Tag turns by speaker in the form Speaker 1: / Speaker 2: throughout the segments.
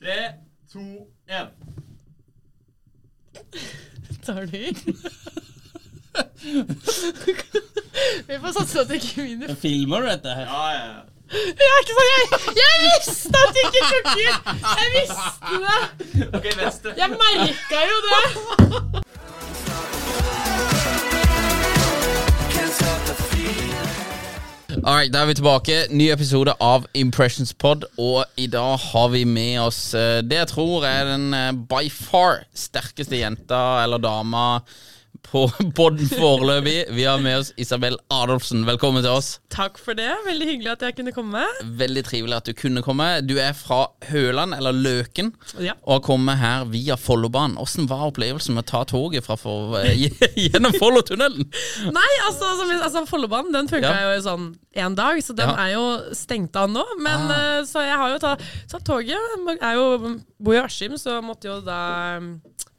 Speaker 1: Tre, to, én.
Speaker 2: Tar du i? Vi får satse at det ikke vinner.
Speaker 3: Filmer du dette her?
Speaker 1: Ja, ja, ja.
Speaker 2: Jeg er ikke sånn, jeg, jeg visste at det ikke funker! Jeg visste det!
Speaker 1: Ok, venstre.
Speaker 2: Jeg merka jo det!
Speaker 3: Alright, Da er vi tilbake. Ny episode av Impressions Pod. Og i dag har vi med oss eh, det jeg tror er den eh, by far sterkeste jenta eller dama på podden foreløpig. Vi har med oss Isabel Adolfsen. Velkommen til oss.
Speaker 2: Takk for det. Veldig hyggelig at jeg kunne komme.
Speaker 3: Veldig trivelig at du kunne komme. Du er fra Høland, eller Løken,
Speaker 2: Ja.
Speaker 3: og har kommet her via Follobanen. Hvordan var opplevelsen med å ta toget fra for, eh, gjennom Follotunnelen?
Speaker 2: Nei, altså, som, altså Follobanen den funka
Speaker 3: Ja.
Speaker 2: jo sånn én dag, så den
Speaker 3: Ja.
Speaker 2: er jo stengt av nå. Men
Speaker 3: Ah.
Speaker 2: eh, Så jeg har jo tatt, tatt toget. Er jo, bor i Askim, så måtte jo da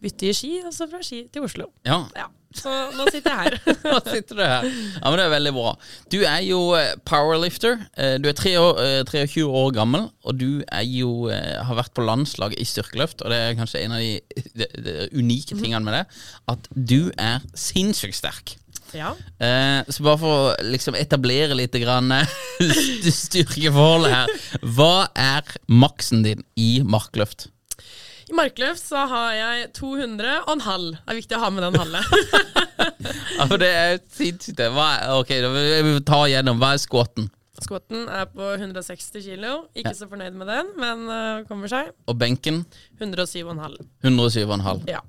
Speaker 2: bytte i Ski, og så fra Ski til Oslo.
Speaker 3: Ja,
Speaker 2: Ja, Så nå sitter jeg her.
Speaker 3: Nå sitter du her. Ja, men Det er veldig bra. Du er jo eh, powerlifter. Eh, Du er tre år, eh, 23 år gammel, og du er jo, har vært på landslaget i styrkeløft. Og det er kanskje en av de, de, de unike tingene med det, at du er sinnssykt sterk.
Speaker 2: ja.
Speaker 3: Så bare for å liksom etablere litt grann, styrkeforholdet her. Hva er maksen din i markløft?
Speaker 2: I markløft så har jeg 200 og en halv. Det er viktig å ha med den halve.
Speaker 3: Ja, for det er sinnssykt. ok, vi ta igjennom. Hva er squatten?
Speaker 2: Squatten er på 160 kilo. Ikke så fornøyd med den, men uh, kommer seg.
Speaker 3: Og benken?
Speaker 2: 107,5.
Speaker 3: 107,5.
Speaker 2: Ja.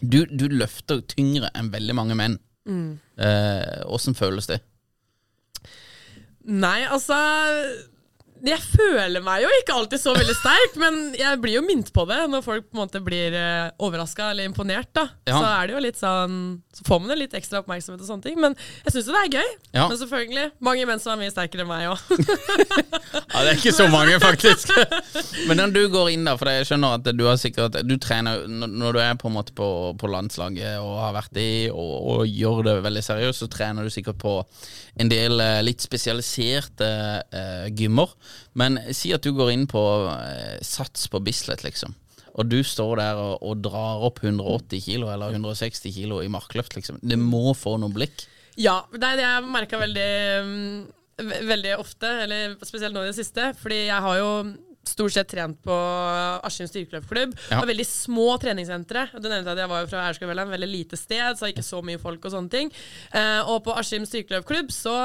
Speaker 3: Du, du løfter tyngre enn veldig mange menn. Åssen mm. uh, føles det?
Speaker 2: Nei, altså Jeg føler meg jo ikke alltid så veldig sterk, men jeg blir jo minnet på det når folk på en måte blir uh, overraska eller imponert. da
Speaker 3: Ja.
Speaker 2: Så er det jo litt sånn Så får man jo litt ekstra oppmerksomhet og sånne ting. Men jeg syns jo det er gøy.
Speaker 3: Ja.
Speaker 2: Men selvfølgelig, mange menn som er mye sterkere enn meg òg.
Speaker 3: Ja, Det er ikke så mange, faktisk. Men når du går inn, da, for jeg skjønner at du har sikkert Du trener når du er på en måte på, på landslaget og har vært i, og, og gjør det veldig seriøst, så trener du sikkert på en del eh, litt spesialiserte uh, gymmer. Men si at du går inn på uh, Sats på Bislett, liksom. Og du står der og, og drar opp 180 kilo eller 160 kilo i markløft, liksom. Det må få noen blikk.
Speaker 2: Ja, det har jeg merka veldig, mm, veldig ofte, eller spesielt nå i det siste. Fordi jeg har jo stort sett trent på Askim styrkeløpklubb.
Speaker 3: Ja.
Speaker 2: Og veldig små treningssentre. Du nevnte at jeg var jo fra Aurskog-Velland, veldig lite sted, så ikke så mye folk og sånne ting. Eh, og på Askim styrkeløpklubb så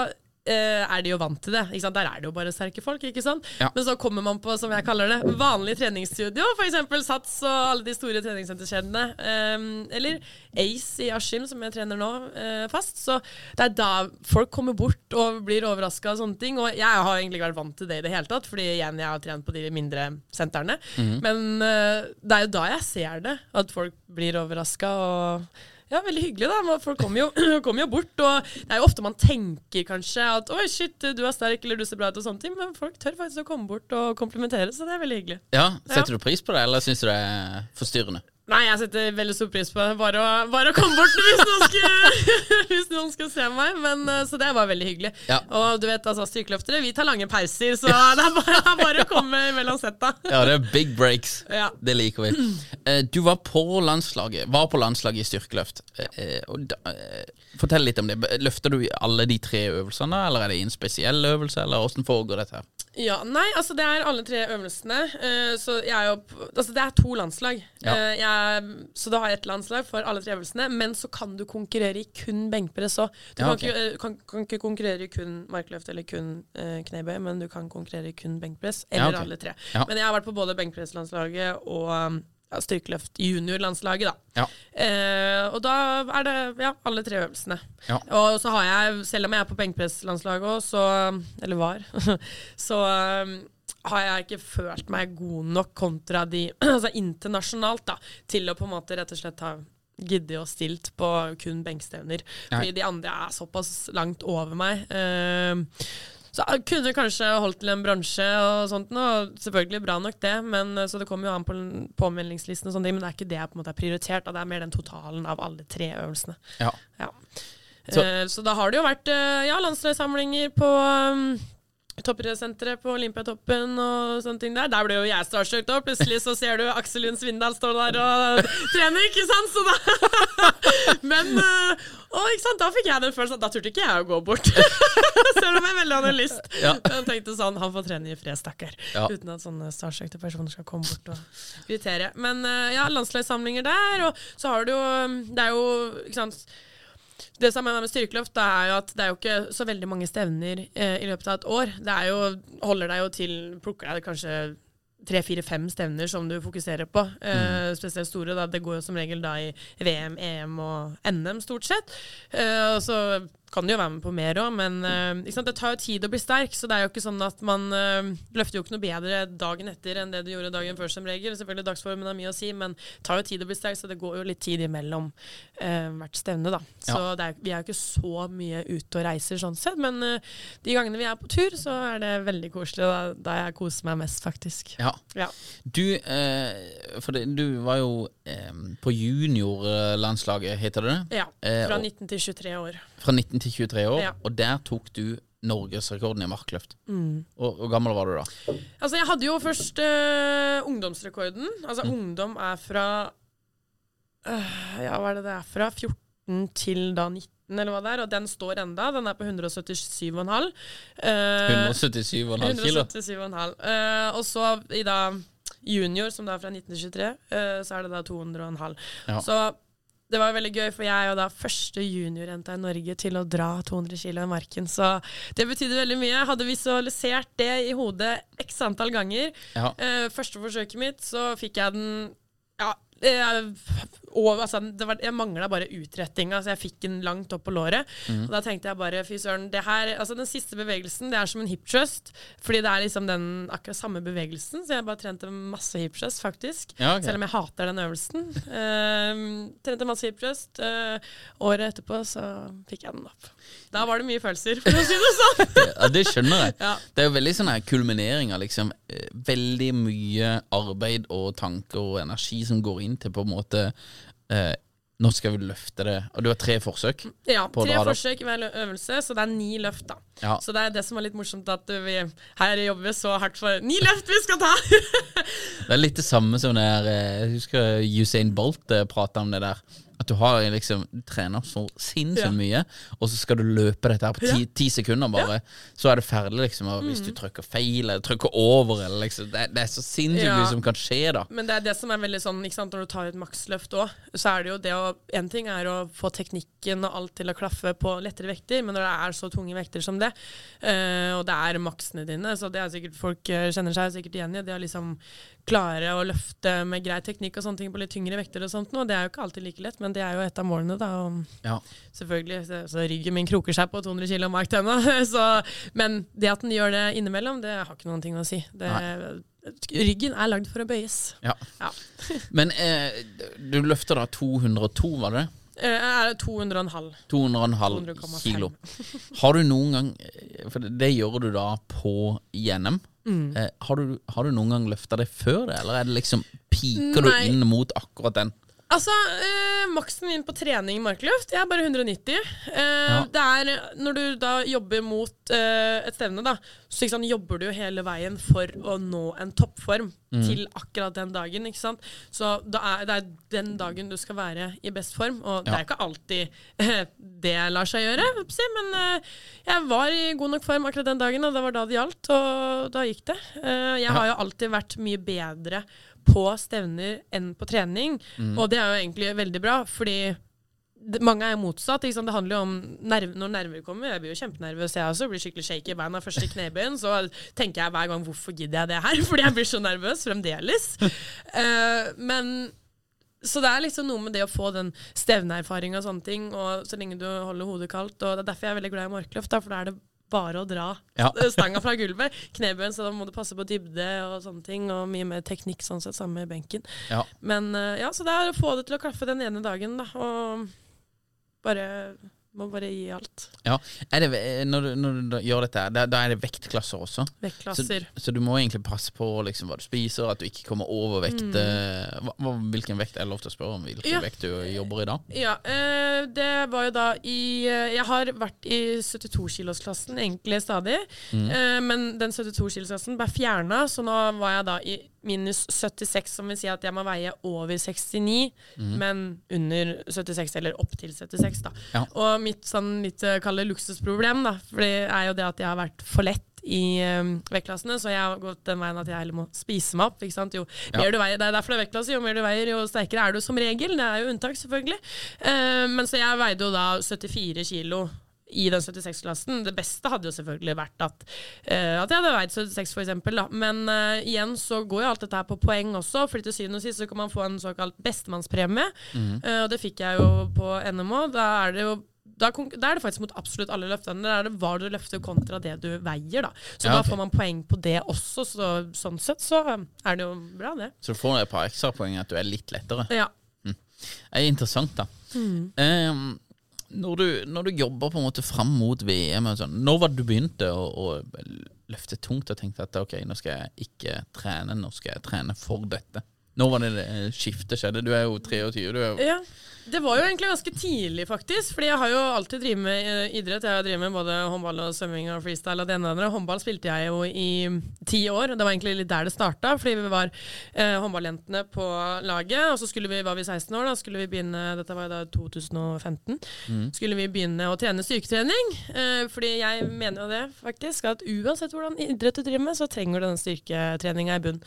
Speaker 2: er de jo vant til det. Der er det jo bare sterke folk. ikke sant?
Speaker 3: Ja.
Speaker 2: Men så kommer man på som jeg kaller det, vanlig treningsstudio, f.eks. Sats og alle de store treningssenterkjedene. Eh, eller Ace i Askim, som jeg trener nå eh, fast. Så det er da folk kommer bort og blir overraska og sånne ting. Og jeg har egentlig ikke vært vant til det i det hele tatt, fordi igjen, jeg har trent på de mindre sentrene. Men eh, det er jo da jeg ser det, at folk blir overraska og Ja, veldig hyggelig, da. Folk kommer jo, kommer jo bort, og det er jo ofte man tenker kanskje at 'oi, shit, du er sterk', eller 'du ser bra ut', og sånne ting, men folk tør faktisk å komme bort og komplimentere, så det er veldig hyggelig.
Speaker 3: Ja, Setter du pris på det, eller syns du det er forstyrrende?
Speaker 2: Nei, jeg setter veldig stor pris på det. Bare bare å komme bort hvis noen, skal, hvis noen skal se meg. Men, eh, så det var veldig hyggelig.
Speaker 3: Ja.
Speaker 2: Og du vet, altså, styrkeløftere, vi tar lange pauser, så det er bare, bare å komme mellom setta.
Speaker 3: Ja, det er big breaks.
Speaker 2: Ja.
Speaker 3: Det liker vi. Eh, Du var på landslaget Var på landslaget i styrkeløft. Eh, og da, Fortell litt om det. Løfter du alle de tre øvelsene, eller er det en spesiell øvelse, eller åssen foregår dette? her?
Speaker 2: Ja, nei, altså det er alle tre øvelsene. Uh, så jeg er jo Altså det er to landslag.
Speaker 3: Ja.
Speaker 2: Eh, jeg, så da har jeg ett landslag for alle tre øvelsene. Men så kan du konkurrere i kun benkpress òg. Du
Speaker 3: Ja,
Speaker 2: kan,
Speaker 3: okay.
Speaker 2: ikke, eh, kan, kan ikke konkurrere i kun markløft eller kun uh, knebøy, men du kan konkurrere i kun benkpress.
Speaker 3: Ja,
Speaker 2: Eller alle tre. Men jeg har vært på både benkpresslandslaget og um, ja, styrkeløft juniorlandslaget, da.
Speaker 3: Ja.
Speaker 2: Eh, og da er det ja, alle tre øvelsene.
Speaker 3: Ja.
Speaker 2: Og så har jeg, selv om jeg er på benkpresslandslaget òg, så Eller var, så um, har jeg ikke følt meg god nok kontra de Altså internasjonalt, da, til å på en måte rett og slett ha giddet og stilt på kun benkstevner. Fordi de andre er såpass langt over meg. Eh, så jeg kunne kanskje holdt til en bransje og sånt, noe. selvfølgelig bra nok det, men eh, så det kommer jo an på påmeldingslisten og sånne ting, men det er ikke det jeg på en måte er prioritert, da. det er mer den totalen av alle tre øvelsene.
Speaker 3: Ja.
Speaker 2: Ja.
Speaker 3: Så-
Speaker 2: Så, så da har det jo vært eh, ja, landslagssamlinger på um, Toppidrettssenteret på Olympiatoppen og sånne ting der. Der ble jo jeg starstruck da. Plutselig så ser du Aksel Lund Svindal stå der og trene, ikke sant? Så da Men Og å, ikke sant? da fikk jeg den følelsen at da turte ikke jeg å gå bort. Selv om jeg veldig hadde lyst.
Speaker 3: Ja.
Speaker 2: Jeg tenkte sånn, han får trene i fred, stakkar.
Speaker 3: Ja.
Speaker 2: Uten at sånne starstruckte personer skal komme bort og irritere. Men eh, ja, landslagssamlinger der, og så har du jo Det er jo, ikke sant det som er med styrkeløft, det er jo at det er jo ikke så veldig mange stevner eh, i løpet av et år. Det er jo, holder deg jo til Plukker deg kanskje tre, fire, fem stevner som du fokuserer på. Eh, spesielt store. Da. Det går jo som regel da i VM, EM og NM, stort sett. Eh, og så kan du jo være med på mer òg, men uh, det tar jo tid å bli sterk. Så det er jo ikke sånn at man uh, løfter jo ikke noe bedre dagen etter enn det du gjorde dagen før, som regel. Selvfølgelig dagsformen har mye å si, men det tar jo tid å bli sterk, så det går jo litt tid imellom uh, hvert stevne, da. Så
Speaker 3: Ja.
Speaker 2: er, vi er jo ikke så mye ute og reiser sånn sett, men de gangene vi er på tur, så er det veldig koselig. Da, da jeg koser meg mest, faktisk.
Speaker 3: Ja.
Speaker 2: Ja.
Speaker 3: Du, for det, du var jo på juniorlandslaget, heter det det?
Speaker 2: ja. Fra
Speaker 3: og-
Speaker 2: 19 til 23 år.
Speaker 3: Fra 19 til 23 år,
Speaker 2: Ja.
Speaker 3: og der tok du norgesrekorden i markløft.
Speaker 2: Mm.
Speaker 3: Og Hvor gammel var du da?
Speaker 2: Altså, jeg hadde jo først eh, ungdomsrekorden. Altså,
Speaker 3: Mm.
Speaker 2: ungdom er fra øh, Ja, hva er det det er fra? 14 til da 19, eller hva det er. Og den står enda. Den er på 177,5. Uh,
Speaker 3: 177,5 kilo.
Speaker 2: 177,5. Eh, og så i da junior, som da er fra 1923, uh, så er det da 200,5.
Speaker 3: Ja.
Speaker 2: Så det var veldig gøy, for jeg er jo da første juniorjenta i Norge til å dra 200 kg i marken. Så det betydde veldig mye. Jeg hadde visualisert det i hodet x antall ganger.
Speaker 3: Ja.
Speaker 2: Eh, første forsøket mitt så fikk jeg den Ja, og, altså, det var, jeg mangla bare utrettinga, så jeg fikk den langt opp på låret. Og da tenkte jeg bare fy søren, det her Altså den siste bevegelsen, det er som en hip thrust. Fordi det er liksom den akkurat samme bevegelsen, så jeg bare trente masse hip thrust, faktisk.
Speaker 3: Ja, okay.
Speaker 2: Selv om jeg hater den øvelsen. Uh, trente masse hip thrust. Uh, året etterpå så fikk jeg den opp. Da var det mye følelser, for å si det sånn.
Speaker 3: Ja, det skjønner jeg.
Speaker 2: Ja.
Speaker 3: Det er jo veldig sånn her kulminering liksom eh, veldig mye arbeid og tanker og energi som går inn til på en måte eh, Nå skal vi løfte det. Og du har tre forsøk.
Speaker 2: Ja, tre forsøk i hver øvelse, så det er ni løft, da.
Speaker 3: Ja.
Speaker 2: Så det er det som er litt morsomt, at vi her jobber vi så hardt for ni løft vi skal ta!
Speaker 3: Det er litt det samme som det er eh, Jeg husker Usain Bolt uh, prata om det der. At du har liksom Du trener så sinnssykt
Speaker 2: Ja.
Speaker 3: mye, og så skal du løpe dette her på ti, ti sekunder, bare. Så er det ferdig, liksom. Og
Speaker 2: Mm.
Speaker 3: hvis du trykker feil, eller trykker over, eller liksom Det, det er så sinnssykt
Speaker 2: Ja.
Speaker 3: mye som kan skje, da.
Speaker 2: Men det er det som er veldig sånn, ikke sant, når du tar et maksløft òg, så er det jo det å En ting er å få teknikken og alt til å klaffe på lettere vekter, men når det er så tunge vekter som det, øh, og det er maksene dine, så det er sikkert folk eh, kjenner seg sikkert igjen i, det å liksom klare å løfte med grei teknikk og sånne ting på litt tyngre vekter og sånt noe. det er jo ikke alltid like lett, men det er jo et av målene, da. Og
Speaker 3: Ja.
Speaker 2: selvfølgelig, så, så ryggen min kroker seg på 200 kg marktønne, så Men det at den gjør det innimellom, det har ikke noen ting å si. Det, ryggen er lagd for å bøyes.
Speaker 3: Ja.
Speaker 2: Ja.
Speaker 3: Men eh, du løfter da 202, var det det?
Speaker 2: Eh, er det 200,5.
Speaker 3: 200,5
Speaker 2: 200,5.
Speaker 3: kilo. Har du noen gang For det, gjør du da på NM.
Speaker 2: Mm.
Speaker 3: Eh, har, du, har du noen gang løfta det før det, eller er det liksom piker
Speaker 2: Nei.
Speaker 3: du inn mot akkurat den?
Speaker 2: Altså, eh, maksen min på trening i markløft, jeg er bare 190. Eh, Det er når du da jobber mot eh, et stevne, da, så sant, jobber du jo hele veien for å nå en toppform til akkurat den dagen. ikke sant? Så er, det er den dagen du skal være i best form, og det
Speaker 3: Ja.
Speaker 2: er ikke alltid eh, det lar seg gjøre, men eh, jeg var i god nok form akkurat den dagen, og det var da det gjaldt, og da gikk det. Eh, jeg har jo alltid vært mye bedre på stevner enn på trening, og det er jo egentlig veldig bra, fordi det, mange er motsatt. Ikke sant? Det handler jo om nerv, når nerver kommer. Jeg blir jo kjempenervøs, jeg også. Blir skikkelig shaky i beina. Første knebøyen. Så tenker jeg hver gang hvorfor gidder jeg det her? Fordi jeg blir så nervøs fremdeles. Uh, men så det er liksom noe med det å få den stevneerfaringa og sånne ting, og så lenge du holder hodet kaldt. Og det er derfor jeg er veldig glad i markløft, da, for da er det bare å dra
Speaker 3: Ja.
Speaker 2: stanga fra gulvet. Knebøyen, så da må du passe på dybde og sånne ting, og mye mer teknikk sånn sett, sammen med benken.
Speaker 3: Ja.
Speaker 2: Men eh, ja, så det er å få det til å klaffe den ene dagen, da, og bare må bare gi alt.
Speaker 3: Ja. Det, når, du, når du gjør dette, da, da er det vektklasser også?
Speaker 2: Vektklasser.
Speaker 3: så du må egentlig passe på liksom, hva du spiser, at du ikke kommer over vekt. Mm. Hva, hva, hvilken vekt er det lov til å spørre om? Hvilken
Speaker 2: Mm. Ja.
Speaker 3: vekt du jobber i da?
Speaker 2: Ja, eh, det var jo da i eh, Jeg har vært i 72-kilosklassen egentlig stadig. Eh, men den 72-kilosklassen ble fjerna, så nå var jeg da i minus 76, som vil si at jeg må veie over 69, men under 76, eller opp til 76, da.
Speaker 3: Ja.
Speaker 2: Og mitt sånn litt kalde kalle luksusproblem, da, for det er jo det at jeg har vært for lett i um, vektklassene, så jeg har gått den veien at jeg heller må spise meg opp. Ikke sant? Jo
Speaker 3: Ja.
Speaker 2: mer du veier, Det er derfor det er vektklasse. Jo mer du veier, jo sterkere er du som regel. Det er jo unntak, selvfølgelig. Uh, men så jeg veide jo da 74 kilo i den 76-klassen. Det beste hadde jo selvfølgelig vært at, uh, at jeg hadde veid 76, for eksempel. Da. Men uh, igjen så går jo alt dette her på poeng også, fordi til syvende og sist så kan man få en såkalt bestemannspremie. Eh, og det fikk jeg jo på NMO. Da er det jo da, da er det faktisk mot absolutt alle løftene. Da er det hva du løfter kontra det du veier. da. Så
Speaker 3: Ja,
Speaker 2: da får man poeng på det også. Så, sånn sett så er det jo bra, det.
Speaker 3: Så du får et par ekstrapoeng at du er litt lettere.
Speaker 2: Ja.
Speaker 3: Det er interessant, da.
Speaker 2: Mm.
Speaker 3: Ehm, når, du, når du jobber på en måte fram mot VM, sånn, når var det du begynte å, å løfte tungt og tenkte at ok, nå skal jeg ikke trene, nå skal jeg trene for dette? Når var det det skiftet skjedde? Du er jo 23. Du er jo,
Speaker 2: Ja, det var jo egentlig ganske tidlig, faktisk. Fordi jeg har jo alltid drevet med eh, idrett. Jeg har drevet med både håndball og svømming og freestyle og det ene og det andre. Håndball spilte jeg jo i ti år. Det var egentlig litt der det starta, fordi vi var eh, håndballjentene på laget. Og så skulle vi, var vi 16 år, da skulle vi begynne Dette var jo da 2015. Skulle vi begynne å trene styrketrening. Eh, fordi jeg mener jo det, faktisk, at uansett hvordan idrett du driver med, så trenger du denne styrketreninga i bunn.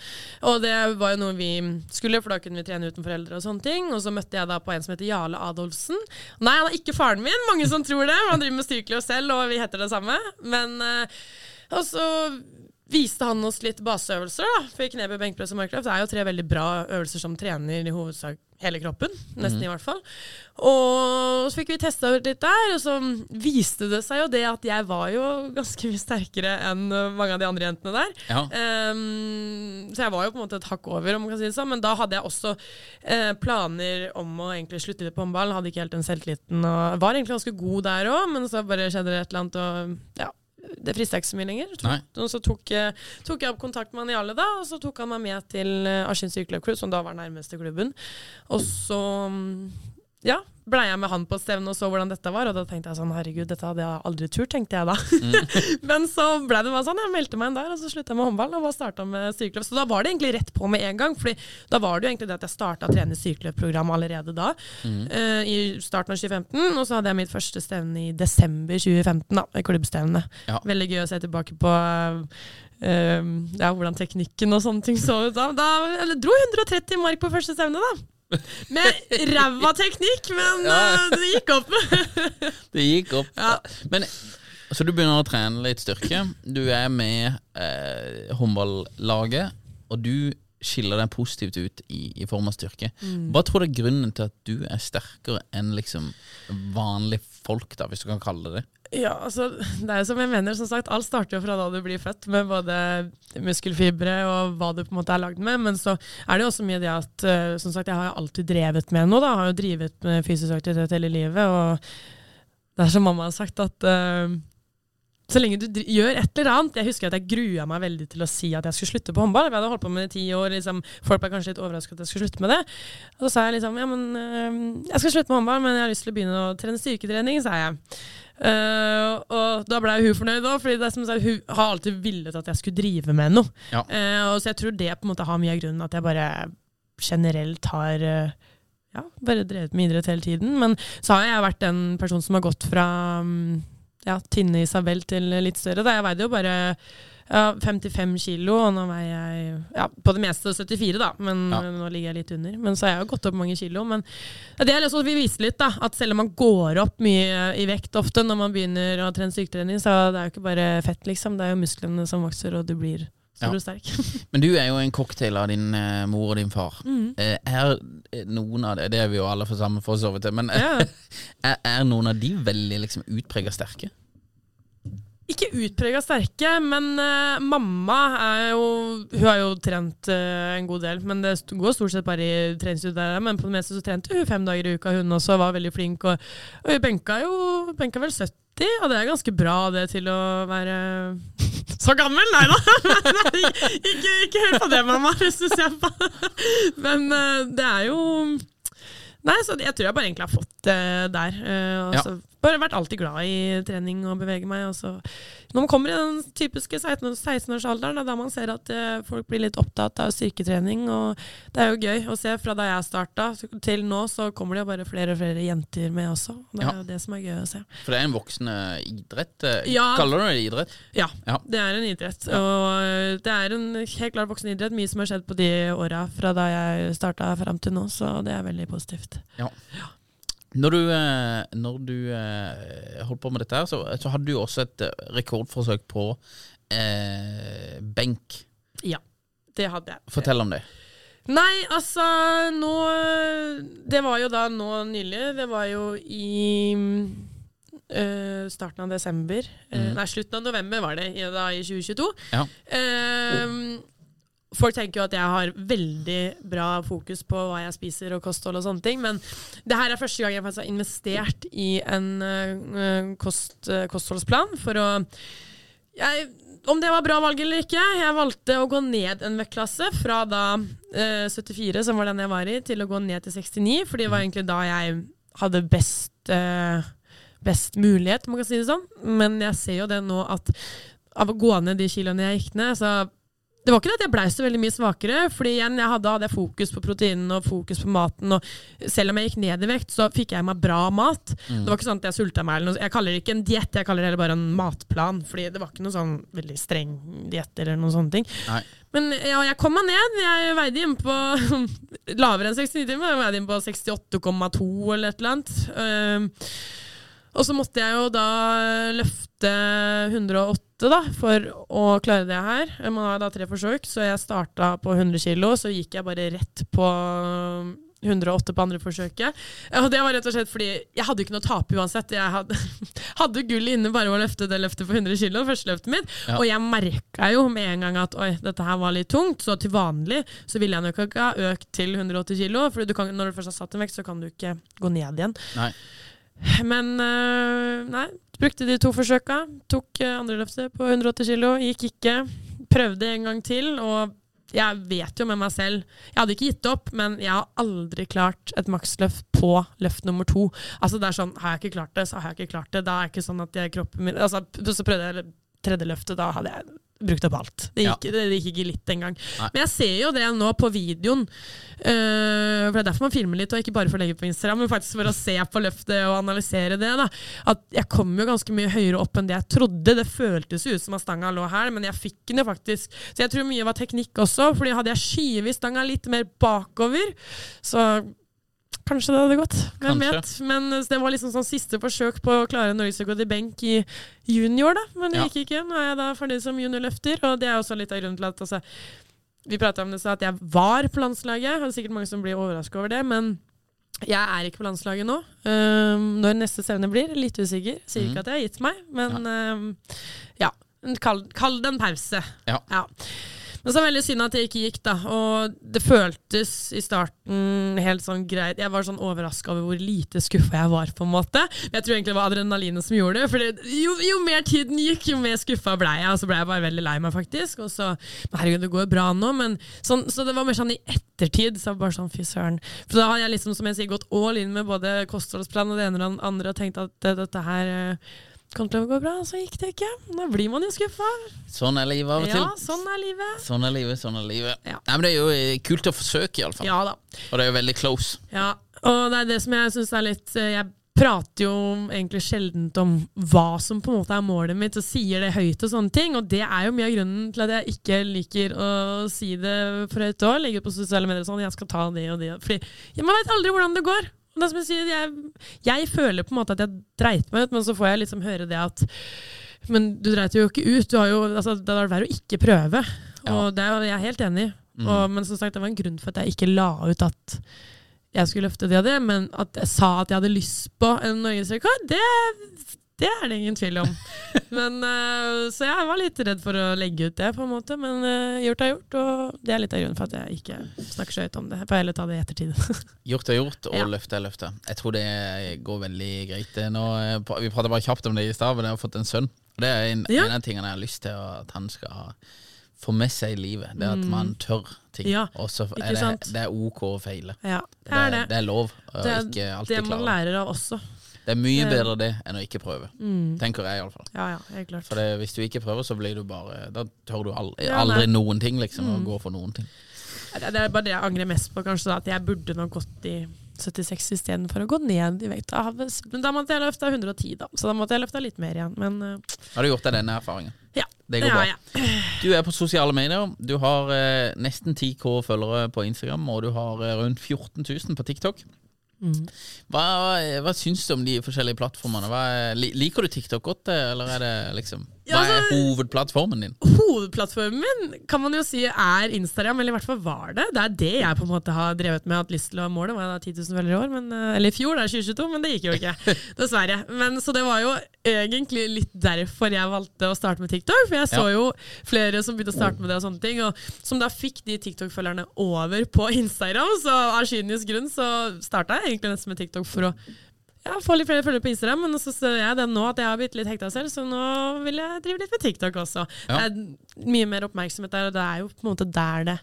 Speaker 2: Og det var jo noe vi skulle, for da kunne vi trene uten foreldre og sånne ting. Og så møtte jeg da på en som heter Jarle Adolfsen. Nei, han er ikke faren min, mange som tror det. Han driver med styrkeløft selv, og vi heter det samme. Men eh, Og så viste han oss litt baseøvelser, da. For knebøy, benkpress og markløft er jo tre veldig bra øvelser som trener i hovedsak hele kroppen. Nesten i hvert fall. Og så fikk vi testa ut litt der, og så viste det seg jo det at jeg var jo ganske mye sterkere enn uh, mange av de andre jentene der.
Speaker 3: Ja.
Speaker 2: Um, så jeg var jo på en måte et hakk over, om man kan si det sånn. Men da hadde jeg også uh, planer om å egentlig slutte litt på håndballen. Hadde ikke helt den selvtilliten. Og var egentlig ganske god der òg, men så bare skjedde det et eller annet, og ja. Det frista ikke så mye lenger.
Speaker 3: Nei.
Speaker 2: Og så tok, eh, tok jeg opp kontakt med han Jarle, da, og så tok han meg med til uh, Askim sykkelklubb, som da var nærmeste klubben. Og så mm, ja, blei jeg med han på stevnet og så hvordan dette var, og da tenkte jeg sånn herregud, dette hadde jeg aldri turt, tenkte jeg da. Men så blei det bare sånn, jeg meldte meg inn der, og så slutta jeg med håndball og bare starta med styrkeløp. Så da var det egentlig rett på med en gang, Fordi da var det jo egentlig det at jeg starta å trene styrkeløpprogram allerede da, eh, i starten av 2015, og så hadde jeg mitt første stevne i desember 2015, da, klubbstevne.
Speaker 3: Ja.
Speaker 2: Veldig gøy å se tilbake på Uh, ja, hvordan teknikken og sånne ting så ut da. da eller, dro 130 mark på første stevne, da. Med ræva teknikk, men eh, det gikk opp.
Speaker 3: Det gikk opp.
Speaker 2: Ja.
Speaker 3: Men Så du begynner å trene litt styrke. Du er med eh, håndballaget, og du skiller deg positivt ut i, i form av styrke.
Speaker 2: Mm.
Speaker 3: Hva tror du er grunnen til at du er sterkere enn liksom vanlige folk, da, hvis du kan kalle det det?
Speaker 2: Ja, altså, det er jo som jeg mener, som sagt, alt starter jo fra da du blir født, med både muskelfibre og hva du på en måte er lagd med. Men så er det jo også mye det at uh, som sagt, jeg har jo alltid drevet med noe. da, har jo drivet med fysisk aktivitet hele livet. Og det er som mamma har sagt, at uh, så lenge du gjør et eller annet Jeg husker at jeg grua meg veldig til å si at jeg skulle slutte på håndball. Jeg hadde holdt på med det i ti år. Liksom, folk ble kanskje litt overrasket at jeg skulle slutte med det. Og så sa jeg liksom ja, men øh, jeg skal slutte med håndball, men jeg har lyst til å begynne å trene styrketrening, sa jeg. Uh, og da ble hun fornøyd òg, for hun har alltid villet at jeg skulle drive med noe. Ja. Uh, og så jeg tror det på en måte har mye av grunnen at jeg bare generelt har uh, ja, bare drevet med idrett hele tiden. Men så har jeg vært den person som har gått fra um, ja, tynne Isabel til litt større. Da. Jeg veide jo bare ja, 55 kilo, og nå veier jeg ja, på det meste 74, da. Men ja. nå ligger jeg litt under. Men så har jeg jo gått opp mange kilo. Men det er liksom, vi viser litt, da. At selv om man går opp mye i vekt ofte når man begynner å trene styrketrening, så det er jo ikke bare fett, liksom. Det er jo musklene som vokser, og du blir så ja. sterk.
Speaker 3: Men du er jo en cocktail av din eh, mor og din far. Mm. Uh, er noen av det Det er vi jo alle for sammen for å sove til, men er, er, noen av de veldig liksom utprega sterke?
Speaker 2: Ikke utprega sterke, men uh, mamma er jo Hun har jo trent uh, en god del, men det går stort sett bare i treningsstudiet. Men på det meste så trente hun fem dager i uka, hun også var veldig flink. Og, og hun benka jo benka vel 70, og det er ganske bra det til å være så gammel! Nei da! ikke, ikke hør på det, mamma, hvis du ser på. men uh, det er jo Nei, så jeg tror jeg bare egentlig har fått det der. Uh, ja bare vært alltid glad i trening og bevege meg. Også. når man kommer i den typiske 16-årsalderen, da man ser at uh, folk blir litt opptatt av styrketrening. Og det er jo gøy å se. Fra da jeg starta til nå, så kommer det jo bare flere og flere jenter med også. Det er ja. jo det som er gøy å se.
Speaker 3: For det er en voksende idrett? Eh, ja. Kaller du det idrett?
Speaker 2: Ja, ja, det er en idrett. Og eh, det er en helt klart voksen idrett. Mye som har skjedd på de åra fra da jeg starta fram til nå, så det er veldig positivt. Ja. ja.
Speaker 3: Når du, eh, når du eh, holdt på med dette, her, så, så, hadde du også et eh, rekordforsøk på eh, benk.
Speaker 2: Ja, det hadde jeg.
Speaker 3: Fortell om det.
Speaker 2: Nei, altså nå Det var jo da nå nylig. Det var jo i uh, starten av desember. Mm. Nei, slutten av november var det, da i 2022. Ja. Uh, Folk tenker jo at jeg har veldig bra fokus på hva jeg spiser og kosthold og sånne ting, men det her er første gang jeg faktisk har investert i en uh, kost, uh, kostholdsplan for å jeg, Om det var bra valg eller ikke, jeg valgte å gå ned en vektklasse fra da uh, 74, som var den jeg var i, til å gå ned til 69, for det var egentlig da jeg hadde best best mulighet, man kan si det sånn. Men jeg ser jo det nå at av å gå ned de kiloene jeg gikk ned, så det var ikke det at jeg blei så veldig mye svakere, fordi igjen, jeg hadde, hadde fokus på proteinene og fokus på maten. Og selv om jeg gikk ned i vekt, så fikk jeg meg bra mat. Mm. Det var ikke sånn at jeg sulta meg. eller noe. Jeg kaller det ikke en diett, jeg kaller det heller bare en matplan. fordi det var ikke noe sånn veldig streng diett eller noen sånne ting. Nei. Men ja, jeg kom meg ned. Jeg veide inn på lavere enn 69 timer. Jeg veide inn på 68,2 eller et eller annet. Uh, og så måtte jeg jo da løfte 108 da, for å klare det her. Man har da tre forsøk, så jeg starta på 100 kg. Så gikk jeg bare rett på 108 på andre forsøket. Og det var rett og slett fordi jeg hadde ikke noe å tape uansett. Jeg hadde, hadde gull inne bare å løfte det løftet på 100 kg, første løftet mitt. Ja. Og jeg merka jo med en gang at oi, dette her var litt tungt. Så til vanlig så ville jeg nok ikke ha økt til 180 kg. For du kan, når du først har satt en vekt, så kan du ikke gå ned igjen. Nei. Men øh, nei, brukte de to forsøka. Tok andreløftet andre løftet på 180 kg. Gikk ikke. Prøvde en gang til, og jeg vet jo med meg selv Jeg hadde ikke gitt opp, men jeg har aldri klart et maksløft på løft nummer to. Altså det er sånn, Har jeg ikke klart det, så har jeg ikke klart det. Da er det ikke sånn at jeg, kroppen min altså, Så prøvde jeg tredje løftet, da hadde jeg brukt opp alt. Det gikk, ja. det, det gikk ikke litt engang. Men jeg ser jo det nå på videoen. Uh, for Det er derfor man filmer litt, og ikke bare for å legge på Instagram, men faktisk for å se på løftet og analysere det. da At Jeg kom jo ganske mye høyere opp enn det jeg trodde. Det føltes ut som at stanga lå her, men jeg fikk den jo faktisk. Så jeg tror mye var teknikk også, Fordi hadde jeg skyvet stanga litt mer bakover, så Kanskje det hadde gått. Hvem vet. Men eh, det var liksom sånn siste forsøk på å klare norgesrekord i benk i junior, da. Men det ja. gikk ikke. Nå er jeg da fornøyd som juniorløfter, og det er også litt av grunnen til at altså, Vi prata om det så at jeg var på landslaget. Det er sikkert mange som blir overraska over det, men Jeg er ikke på landslaget nå. Um, når neste stevne blir, litt usikker. Sier
Speaker 3: ikke
Speaker 2: ikke at jeg har gitt meg, men um, ja. Kall, kall det en pause.
Speaker 3: Ja.
Speaker 2: Men så er det veldig synd at det ikke gikk, da. Og det føltes i starten helt sånn greit. Jeg var sånn overraska over hvor lite skuffa jeg var, på en måte. Men jeg tror egentlig det var adrenalinet som gjorde det. For jo, jo mer tiden gikk, jo mer skuffa ble jeg. Og så ble jeg bare veldig lei meg, faktisk. Og så Herregud, det går bra nå, men sånn, Så det var mer sånn i ettertid. Så bare sånn, fy søren. For da har jeg liksom, som jeg sier, gått all in med både kostholdsplan og det ene og det andre og tenkt at dette her eh, kom til å gå bra, så gikk det ikke. Da blir man jo skuffa.
Speaker 3: Sånn er livet av og til.
Speaker 2: Ja, sånn er livet.
Speaker 3: Sånn er livet, sånn er livet.
Speaker 2: Ja.
Speaker 3: Nei, men Det er jo eh, kult å forsøke, iallfall.
Speaker 2: Ja da.
Speaker 3: Og det er jo veldig close.
Speaker 2: Ja, og det er det som jeg syns er litt eh, Jeg prater jo egentlig sjelden om hva som på en måte er målet mitt, og sier det høyt og sånne ting. Og det er jo mye av grunnen til at jeg ikke liker å si det for høyt òg. Legge ut på sosiale medier og sånn. Jeg skal ta det og det. Fordi man vet aldri hvordan det går. Og det er som jeg, sier, jeg, jeg føler på en måte at jeg dreit meg ut, men så får jeg liksom høre det at Men du dreit jo ikke ut. Du har jo, altså, det er verre å ikke prøve. Og det er jeg helt enig i. Og, men som sagt, det var en grunn for at jeg ikke la ut at jeg skulle løfte det og det, men at jeg sa at jeg hadde lyst på en norgesrekord, det, det er det ingen tvil om. men, eh, så jeg var litt redd for å legge ut det, på en måte, men eh, gjort er gjort, og det er litt av grunnen for at jeg ikke snakker så høyt om det. Jeg får heller ta det i ettertid.
Speaker 3: Gjort er gjort, og
Speaker 2: Ja.
Speaker 3: løftet er løftet. Jeg tror det går veldig greit. Nå, eh, vi prata bare kjapt om det i stad, men jeg har fått en sønn. Og Det er en,
Speaker 2: Ja.
Speaker 3: en av tingene jeg har lyst til at han skal ha, få med seg i livet. Det at man tør ting.
Speaker 2: Mm. Ja,
Speaker 3: og så er det, det er ok å feile.
Speaker 2: ja,
Speaker 3: Det
Speaker 2: det er det.
Speaker 3: det er lov å
Speaker 2: Det er
Speaker 3: ikke
Speaker 2: det
Speaker 3: alltid
Speaker 2: man
Speaker 3: klare.
Speaker 2: lærer av også.
Speaker 3: Det er mye
Speaker 2: Eh.
Speaker 3: bedre det enn å ikke prøve. Tenker jeg iallfall.
Speaker 2: Ja, ja, helt klart.
Speaker 3: For hvis du ikke prøver, så blir du bare Da tør du aldri,
Speaker 2: Ja,
Speaker 3: aldri noen ting, liksom. Å gå for noen ting.
Speaker 2: Det er bare det jeg angrer mest på, kanskje, da, at jeg burde nå gått i 76 istedenfor å gå ned i vekt. Men da måtte jeg løfte 110, da. Så da måtte jeg løfte litt mer igjen. Men uh.
Speaker 3: Har du gjort deg denne erfaringen?
Speaker 2: ja.
Speaker 3: Det går
Speaker 2: ja,
Speaker 3: bra.
Speaker 2: ja.
Speaker 3: Du er på sosiale medier. Du har eh, nesten 10K følgere på Instagram, og du har eh, rundt 14 000 på TikTok.
Speaker 2: Mm.
Speaker 3: Hva, hva, hva syns du om de forskjellige plattformene? Hva er, liker du TikTok godt, eh, eller er det liksom Hva er
Speaker 2: altså-
Speaker 3: hovedplattformen din?
Speaker 2: Hovedplattformen min kan man jo si er Instagram, eller i hvert fall var det. Det er det jeg på en måte har drevet med. Hatt lyst til å måle. var da 10 000 følgere i år, men, eh, eller i fjor, det er 2022, men det gikk jo ikke. Dessverre. Men, så det var jo egentlig litt derfor jeg valgte å starte med TikTok. For jeg så
Speaker 3: Ja.
Speaker 2: jo flere som begynte å starte med det og sånne ting, og som da fikk de TikTok-følgerne over på Instagram. Så av kynisk grunn så starta jeg egentlig nesten med TikTok for å ja, får litt flere følgere på Instagram, men så ser jeg det nå at jeg har blitt litt hekta selv, så nå vil jeg drive litt med TikTok også.
Speaker 3: Ja.
Speaker 2: Det er mye mer oppmerksomhet der, og det er jo på en måte der det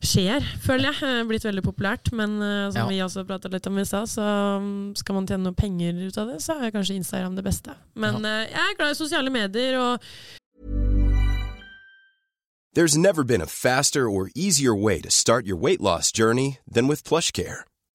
Speaker 2: skjer, føler jeg. Det blitt veldig populært, men eh, som
Speaker 3: Ja.
Speaker 2: vi også pratet litt om i stad, så um, skal man tjene noe penger ut av det, så er kanskje Instagram det beste. Men eh, jeg er glad i sosiale medier, og
Speaker 4: There's never been a faster or easier way to start your weight loss journey than with PlushCare.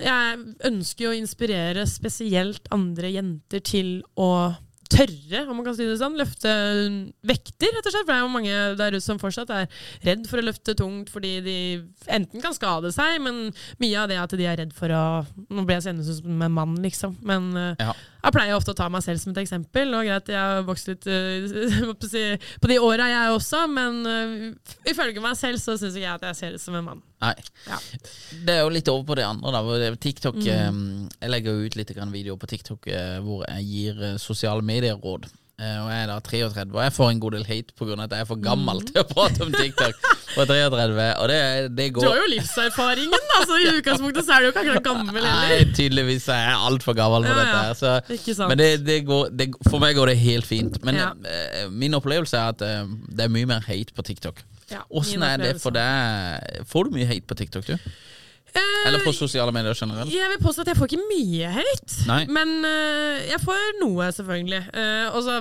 Speaker 2: Jeg ønsker jo å inspirere spesielt andre jenter til å tørre, om man kan si det sånn, løfte vekter, rett og slett. For det er jo mange der ute som fortsatt er redd for å løfte tungt fordi de enten kan skade seg, men mye av det at de er redd for å Nå ble jeg så ut som en mann, liksom. Men eh,
Speaker 3: Ja.
Speaker 2: jeg pleier ofte å ta meg selv som et eksempel. Og greit, jeg har vokst litt eh, på de åra, jeg også, men eh, ifølge meg selv så syns ikke jeg at jeg ser ut som en mann.
Speaker 3: Nei.
Speaker 2: Ja.
Speaker 3: Det er jo litt over på det andre. da TikTok
Speaker 2: Mm.
Speaker 3: eh, Jeg legger jo ut litt videoer på TikTok eh, hvor jeg gir eh, sosiale medier-råd. eh, og jeg er da 33, og jeg får en god del hate pga. at jeg er for gammel til å prate om TikTok på 33. Og det, det
Speaker 2: Du har jo livserfaringen, da, så i utgangspunktet så er du jo ikke akkurat gammel
Speaker 3: Nei, tydeligvis er jeg altfor gammel for
Speaker 2: Ja,
Speaker 3: dette.
Speaker 2: ja.
Speaker 3: her så-. Men det, det går, det, for meg går det helt fint. Men min opplevelse er at det er mye mer hate på TikTok.
Speaker 2: Ja,
Speaker 3: Åssen er det for deg? Får du mye hate på TikTok, du?
Speaker 2: Eh,
Speaker 3: Eller på sosiale medier generelt?
Speaker 2: Jeg vil påstå at jeg får ikke mye hate,
Speaker 3: Nei.
Speaker 2: men uh, jeg får noe, selvfølgelig. Uh, og så,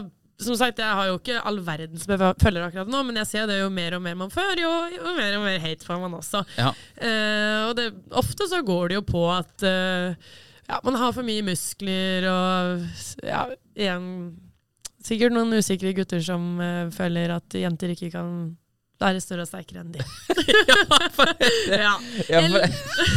Speaker 2: som sagt, jeg har jo ikke all verdens beva- følgere akkurat nå, men jeg ser det jo mer og mer man får, jo, jo mer og mer hate får man også.
Speaker 3: Ja.
Speaker 2: Uh, og det, ofte så går det jo på at ja, man har for mye muskler og ja, igjen Sikkert noen usikre gutter som føler at jenter ikke kan være større og sterkere enn de. ja.
Speaker 3: Ja, for,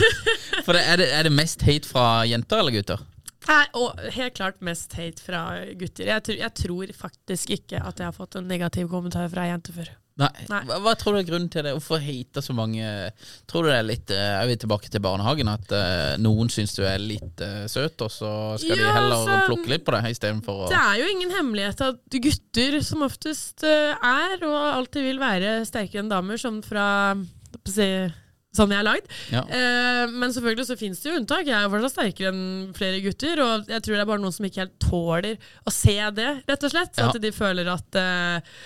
Speaker 3: for det, er, det, er det mest hate fra jenter eller gutter?
Speaker 2: Nei, og helt klart mest hate fra gutter. Jeg, tror- jeg tror faktisk ikke at jeg har fått en negativ kommentar fra ei jente før.
Speaker 3: Nei.
Speaker 2: Nei.
Speaker 3: Hva, hva tror du er grunnen til det? Hvorfor hater så mange Tror du det er litt eh, Er vi tilbake til barnehagen? At uh, noen syns du er litt uh, søt, og så skal de heller
Speaker 2: altså,
Speaker 3: plukke litt på deg istedenfor å
Speaker 2: Det er jo ingen hemmelighet at gutter som oftest er, og alltid vil være, sterkere enn damer, sånn fra si, Sånn jeg er lagd.
Speaker 3: Ja.
Speaker 2: Eh, men selvfølgelig så finnes det jo unntak. Jeg er jo fortsatt sterkere enn flere gutter, og jeg tror det er bare noen som ikke helt tåler å se det, rett og slett.
Speaker 3: Ja.
Speaker 2: At de føler at eh,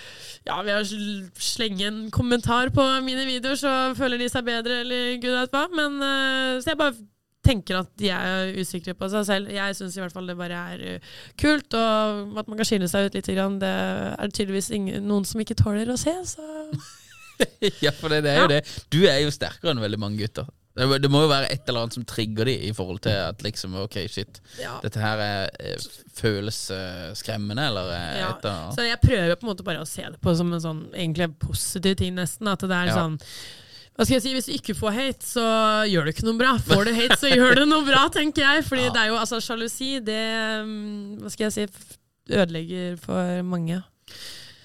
Speaker 2: ja, ved å slenge en kommentar på mine videoer, så føler de seg bedre, eller gud vet hva. Men eh, så jeg bare tenker at de er usikre på seg selv. Jeg syns i hvert fall det bare er eh, kult, og at man kan skille seg ut litt. Grann. Det er tydeligvis ingen, noen som ikke tåler å se, så
Speaker 3: Ja, for det, det er jo det. Du er jo sterkere enn veldig mange gutter. Det, det må jo være et eller annet som trigger de i forhold til at liksom Ok, shit,
Speaker 2: Ja.
Speaker 3: dette her er, eh, føles eh, skremmende, eller er
Speaker 2: Ja,
Speaker 3: et av
Speaker 2: Så jeg prøver på en måte bare å se det på som en sånn egentlig positiv ting, nesten. At det er
Speaker 3: Ja.
Speaker 2: sånn hva skal jeg si, Hvis du ikke får hate, så gjør du ikke noe bra. Får du hate, så gjør du noe bra, tenker jeg. Fordi det er jo altså sjalusi, det mm, Hva skal jeg si ødelegger for mange.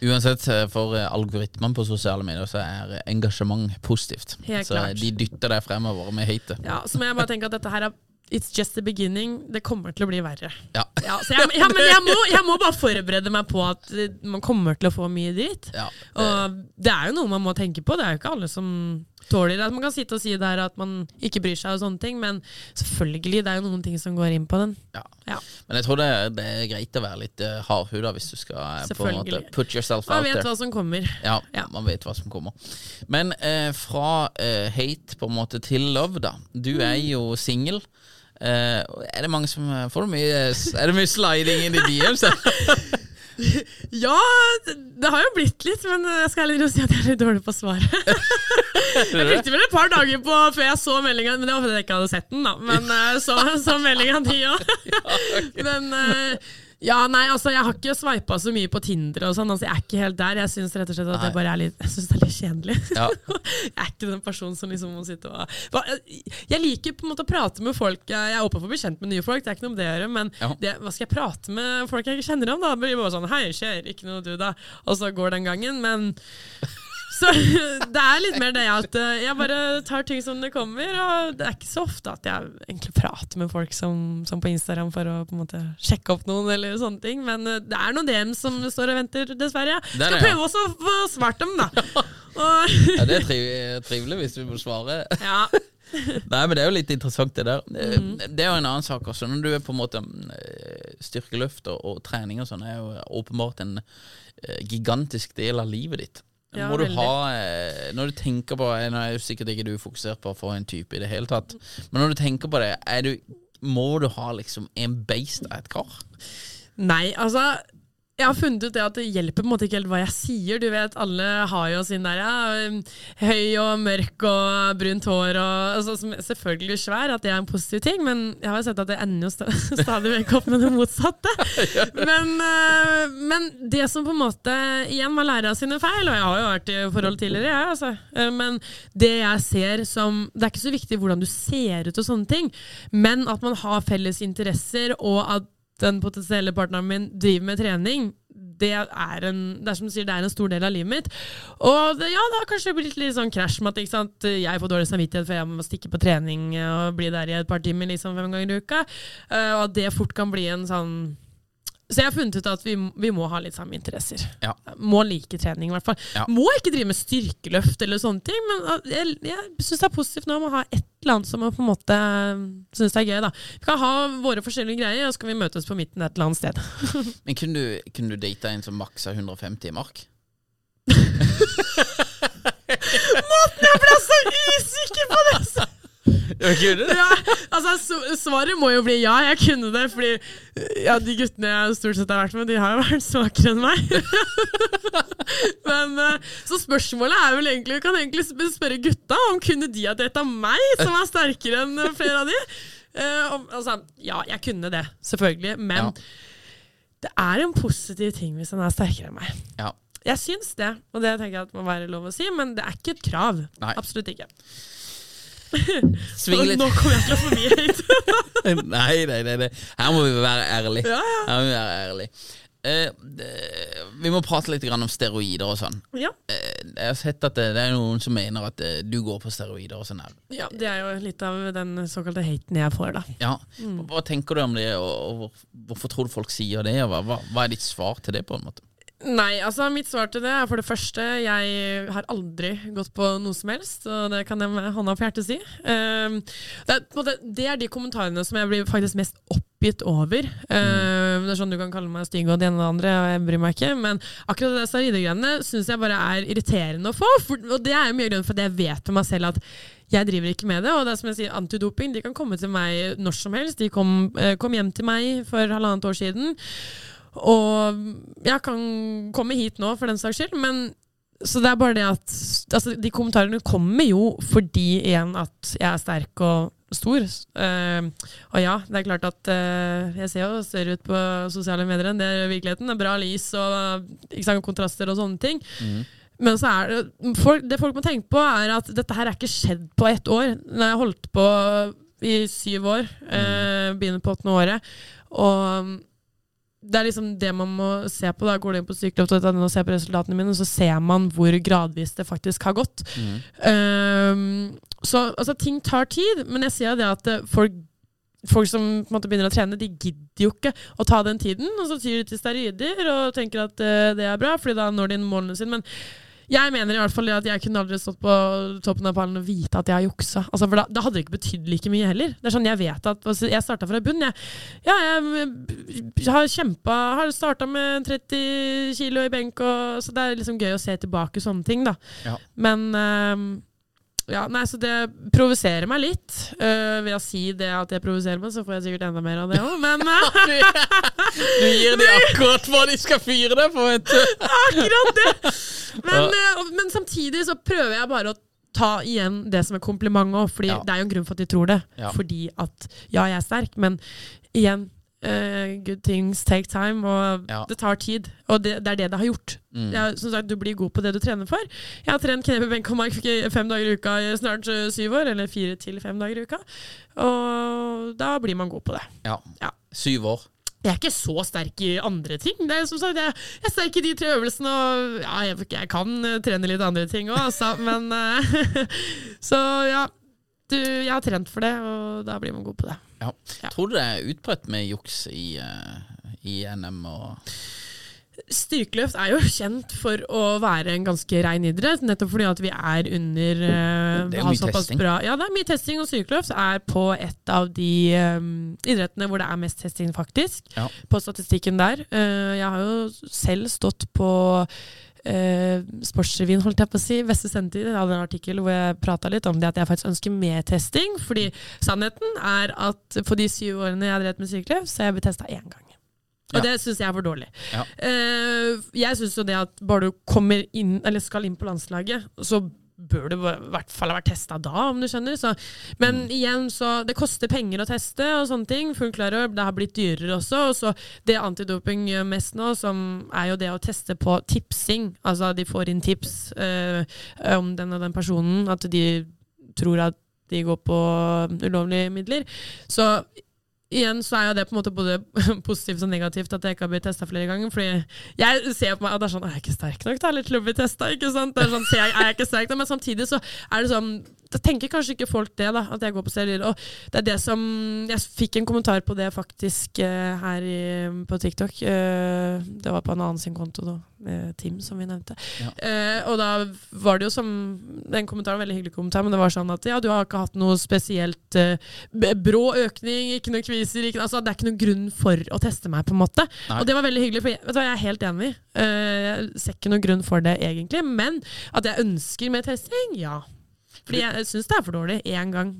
Speaker 3: Uansett, eh, for eh, algoritmene på sosiale medier så er eh, engasjement positivt.
Speaker 2: Helt
Speaker 3: så
Speaker 2: klart.
Speaker 3: de dytter deg fremover med hate.
Speaker 2: Ja, Så må jeg bare tenke at dette her er It's just the beginning. Det kommer til å bli verre.
Speaker 3: Ja.
Speaker 2: Ja, så jeg, ja, men jeg må, jeg må bare forberede meg på at eh, man kommer til å få mye dritt.
Speaker 3: Ja,
Speaker 2: Og det er jo noe man må tenke på. Det er jo ikke alle som tåler det. Man kan sitte og si det her at man ikke bryr seg og sånne ting, men selvfølgelig, det er jo noen ting som går inn på den.
Speaker 3: Ja.
Speaker 2: Ja.
Speaker 3: Men jeg tror det, det er greit å være litt uh, hardhuda hvis du skal eh, på en måte put yourself
Speaker 2: Man
Speaker 3: out
Speaker 2: vet hva som kommer.
Speaker 3: Ja,
Speaker 2: Ja.
Speaker 3: man vet hva som kommer. Men uh, fra uh, hate på en måte til love, da. Du er
Speaker 2: Mm.
Speaker 3: jo singel. Eh, er det mange som eh, Får mye Er det mye sliding inn i DMs?
Speaker 2: Ja, det, har jo blitt litt, men jeg skal heller si at jeg er litt dårlig på å svare. Jeg brukte vel et par dager på før jeg så meldinga, men det var fordi jeg ikke hadde sett den. da Men eh, så, så meldinga di òg. Men ja, nei, altså jeg har ikke sveipa så mye på Tinder og sånn. Altså, jeg er ikke helt der. Jeg syns rett og slett at det bare er litt Jeg synes det er litt kjedelig.
Speaker 3: Ja.
Speaker 2: jeg er ikke den personen som liksom må sitte og Jeg liker på en måte å prate med folk. Jeg er åpen for å bli kjent med nye folk, det er ikke noe med det å gjøre. Men
Speaker 3: Ja.
Speaker 2: det, hva skal jeg prate med folk jeg ikke kjenner om? da? Det blir bare sånn Hei, skjer, ikke noe du, da. Og så går den gangen. Men så det er litt mer det at eh, jeg bare tar ting som det kommer. Og det er ikke så ofte at jeg egentlig prater med folk som, som på Instagram for å på en måte sjekke opp noen, eller sånne ting. Men eh, det er noen DM som står og venter, dessverre.
Speaker 3: Er
Speaker 2: Skal
Speaker 3: ja.
Speaker 2: prøve også å få svart dem, da.
Speaker 3: Ja, det er triv trivelig hvis du må svare.
Speaker 2: ja.
Speaker 3: Nei, men det er jo litt interessant det der.
Speaker 2: Mm.
Speaker 3: Det er jo en annen sak også. Når du er på en måte styrkeløft og, og trening og sånn, er jo åpenbart en gigantisk del av livet ditt.
Speaker 2: Ja,
Speaker 3: Må du
Speaker 2: veldig.
Speaker 3: ha, eh, når du tenker på Nå er jo sikkert ikke du fokusert på få en type i det hele tatt, men når du tenker på det, du, må du ha liksom en beist av et kar?
Speaker 2: Nei, altså jeg har funnet ut det at det hjelper på en måte ikke helt hva jeg sier. Du vet, Alle har jo sin der ja, um, høy og mørk og brunt hår og altså, som Selvfølgelig svær, at det er en positiv ting, men jeg har jo sett at det ender jo st stadig vekk opp med det motsatte. Men, øh, men det som på en måte Igjen, man lærer av sine feil, og jeg har jo vært i forhold tidligere, jeg, altså. Eh, Men det jeg ser som Det er ikke så viktig hvordan du ser ut og sånne ting, men at man har felles interesser, og at den potensielle partneren min driver med trening, det er, en, det er som du sier, det er en stor del av livet mitt. Og det, ja, det har kanskje blitt litt sånn krasj med at ikke sant? jeg får dårlig samvittighet for jeg må stikke på trening og bli der i et par timer liksom fem ganger i uka. Eh, og at det fort kan bli en sånn Så jeg har funnet ut at vi, vi må ha litt samme interesser.
Speaker 3: Ja.
Speaker 2: Må like trening, i hvert fall.
Speaker 3: Ja.
Speaker 2: Må ikke drive med styrkeløft eller sånne ting, men uh, jeg, jeg syns det er positivt nå å ha et eller annet som man på en måte syns er gøy. da. Vi kan ha våre forskjellige greier, og så kan vi møtes på midten et eller annet sted.
Speaker 3: Men kunne du, kunne du data en som maksa 150 i mark?
Speaker 2: Jeg ble så usikker på det!
Speaker 3: Ja, kunne det?
Speaker 2: Ja, altså Svaret må jo bli ja, jeg kunne det. Fordi ja, de guttene jeg stort sett har vært med, de har jo vært svakere enn meg. Men eh, Så spørsmålet er vel egentlig Vi kan egentlig spørre gutta om kunne de ha data meg, som er sterkere enn flere av de. Eh, om, altså, ja, jeg kunne det, selvfølgelig. Men
Speaker 3: Ja.
Speaker 2: det er en positiv ting hvis han er sterkere enn meg.
Speaker 3: Ja.
Speaker 2: Jeg syns det, og det tenker jeg at må være lov å si, men det er ikke et krav.
Speaker 3: Nei.
Speaker 2: Absolutt ikke.
Speaker 3: Sving litt.
Speaker 2: Nå kommer jeg til å få mye hate.
Speaker 3: nei, nei, nei, nei. Her må vi være ærlige.
Speaker 2: Ja, ja.
Speaker 3: Her må vi være ærlige. Eh, det- vi må prate litt grann om steroider og sånn.
Speaker 2: ja.
Speaker 3: Eh, jeg har sett at det, det er noen som mener at eh, du går på steroider og sånn her.
Speaker 2: ja, det er jo litt av den såkalte haten jeg får, da.
Speaker 3: Ja.
Speaker 2: Mm.
Speaker 3: Hva tenker du om det, og, og hvorfor tror du folk sier det? Og hva, hva er ditt svar til det, på en måte?
Speaker 2: Nei, altså mitt svar til det er for det første Jeg har aldri gått på noe som helst, og det kan jeg med hånda på hjertet si. Um, det, er, det er de kommentarene som jeg blir faktisk mest oppgitt over. Um, det er sånn Du kan kalle meg stygg og det ene og det andre, og jeg bryr meg ikke. Men akkurat det steroidegreiene syns jeg bare er irriterende å få. For, og det er jo mye grunn for at jeg vet med meg selv at jeg driver ikke med det. Og det er som jeg sier, antidoping de kan komme til meg når som helst. De kom, eh, kom hjem til meg for halvannet år siden. Og jeg kan komme hit nå, for den saks skyld, men så det er bare det at altså, De kommentarene kommer jo fordi igjen at jeg er sterk og stor. Uh, og ja, det er klart at uh, jeg ser jo større ut på sosiale medier enn det er i virkeligheten. Det er bra lys og ikke sant, kontraster og sånne ting. Men så er det, folk, det folk må tenke på, er at dette her er ikke skjedd på ett år. Når jeg holdt på i syv år, uh, begynner på åttende året, og det er liksom det man må se på. Da går du inn på sykkelhopp.no og ser på resultatene mine, så ser man hvor gradvis det faktisk har gått. Ehm, så altså, ting tar tid, men jeg ser jo det at eh, folk Folk som på en måte begynner å trene, de gidder jo ikke å ta den tiden. Og så tyr de til steroider og tenker at uh, det er bra, fordi da når de målene sine. Men jeg mener i hvert fall at jeg kunne aldri stått på toppen av pallen og vite at jeg har juksa. Altså, for da, da hadde det ikke betydd like mye heller. Det er sånn Jeg vet at altså, Jeg starta fra bunnen, Jeg, ja, jeg har kjempa Har starta med 30 kilo i benk, og, så det er liksom gøy å se tilbake sånne ting, da.
Speaker 3: Ja.
Speaker 2: Men ehm, ja, nei, så det provoserer meg litt. Uh, ved å si det at jeg provoserer meg, så får jeg sikkert enda mer av det òg, men uh,
Speaker 3: Du gir dem akkurat hva de skal fyre deg på, vet du.
Speaker 2: Akkurat det! Men, øh, men samtidig så prøver jeg bare å ta igjen det som er kompliment òg, Fordi det er jo en grunn for at de tror det. Fordi at ja, jeg er sterk, men igjen Uh, Good things take time, og
Speaker 3: Ja.
Speaker 2: det tar tid. Og det, det er det det har gjort.
Speaker 3: Mm.
Speaker 2: Jeg, som sagt, du blir god på det du trener for. Jeg har trent knebøy, benk og mark fem dager i uka i snart øh, syv år, eller fire til fem dager i uka. Og da blir man god på det.
Speaker 3: Ja.
Speaker 2: Ja.
Speaker 3: Syv år.
Speaker 2: Jeg er ikke så sterk i andre ting. Det er som sagt, jeg, er sterk i de tre øvelsene, og ja, jeg, jeg kan eh, trene litt andre ting òg, altså. Men eh, Så ja. Du, jeg har trent for det, og da blir man god på det.
Speaker 3: Ja.
Speaker 2: Ja.
Speaker 3: Tror du det er utbredt med juks i, eh, i NM og
Speaker 2: Styrkeløft er jo kjent for å være en ganske rein idrett, nettopp fordi at vi er under eh,
Speaker 3: Det er mye testing.
Speaker 2: Bra, ja, det er mye testing, og styrkeløft er på et av de um, idrettene hvor det er mest testing, faktisk.
Speaker 3: Ja.
Speaker 2: På statistikken der. Uh, jeg har jo selv stått på uh, Sportsrevyen, holdt jeg på å si, Veste sendetid. Hadde en artikkel hvor jeg prata litt om det at jeg faktisk ønsker mer testing. Fordi sannheten er at på de syv årene jeg har drevet med styrkeløft, så har jeg blitt testa én gang. Og
Speaker 3: Ja.
Speaker 2: det syns jeg er for dårlig.
Speaker 3: Ja.
Speaker 2: Uh, jeg syns jo det at bare du kommer inn, eller skal inn på landslaget, så bør du i hvert fall ha vært testa da, om du skjønner. Så, men igjen, så det koster penger å teste og sånne ting. Fullt klar over, Det har blitt dyrere også. Og så det antidoping gjør mest nå, som er jo det å teste på tipsing. Altså de får inn tips eh, om den og den personen, at de tror at de går på ulovlige midler. Så igjen så er jo det på en måte både positivt og negativt at jeg ikke har blitt testa flere ganger. Fordi jeg ser på meg at det er sånn Er jeg ikke sterk nok da, eller til å bli testa? Er jeg ikke sterk nok? Men samtidig så er det sånn da tenker kanskje ikke folk det, da, at jeg går på serier. Og det er det som Jeg fikk en kommentar på det faktisk uh, her i, på TikTok. Uh, det var på en annen sin konto, da. Uh, Tim, som vi nevnte.
Speaker 3: Ja.
Speaker 2: Eh, og da var det jo som Den kommentaren var en veldig hyggelig kommentar, men det var sånn at ja, du har ikke hatt noe spesielt brå økning, ikke noe kviser, ikke, altså, det er ikke noen grunn for å teste meg, på en måte.
Speaker 3: Nei.
Speaker 2: Og det var veldig hyggelig, for jeg, vet du hva, jeg er helt enig. Jeg ser ikke noen grunn for det, egentlig. Men at jeg ønsker mer testing, ja. Fordi jeg syns det er for dårlig én gang.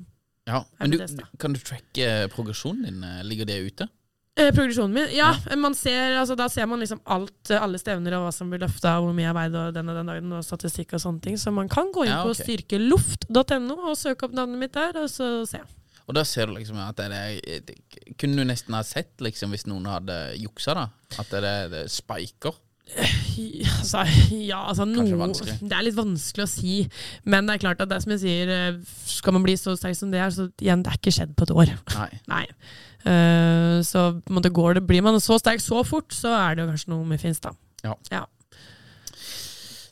Speaker 3: Ja,
Speaker 2: Er
Speaker 3: men du, kan du tracke progresjonen din? Eh, Ligger det ute?
Speaker 2: Eh, progresjonen min? Ja, man ser, altså, da ser man liksom alt, eh, alle stevner og hva som blir løfta, hvor mye jeg veide og den og den dagen, og statistikk og sånne ting. Så man kan gå inn
Speaker 3: Ja,
Speaker 2: på
Speaker 3: styrkeluft.no
Speaker 2: styrkeloft.no og søke opp navnet mitt der, og så se.
Speaker 3: Og da ser du liksom at det er det, Kunne du nesten ha sett liksom hvis noen hadde juksa, da? At det, det spiker?
Speaker 2: Altså, ja, altså noe. Det er litt vanskelig å si. Men det er klart at det er som jeg sier, eh, skal man bli så sterk som det er, så igjen, det er ikke skjedd på et år.
Speaker 3: Nei.
Speaker 2: Nei. Uh, så på en måte går det, blir man så sterk så fort, så er det jo kanskje noe med finst, da.
Speaker 3: Ja.
Speaker 2: Ja.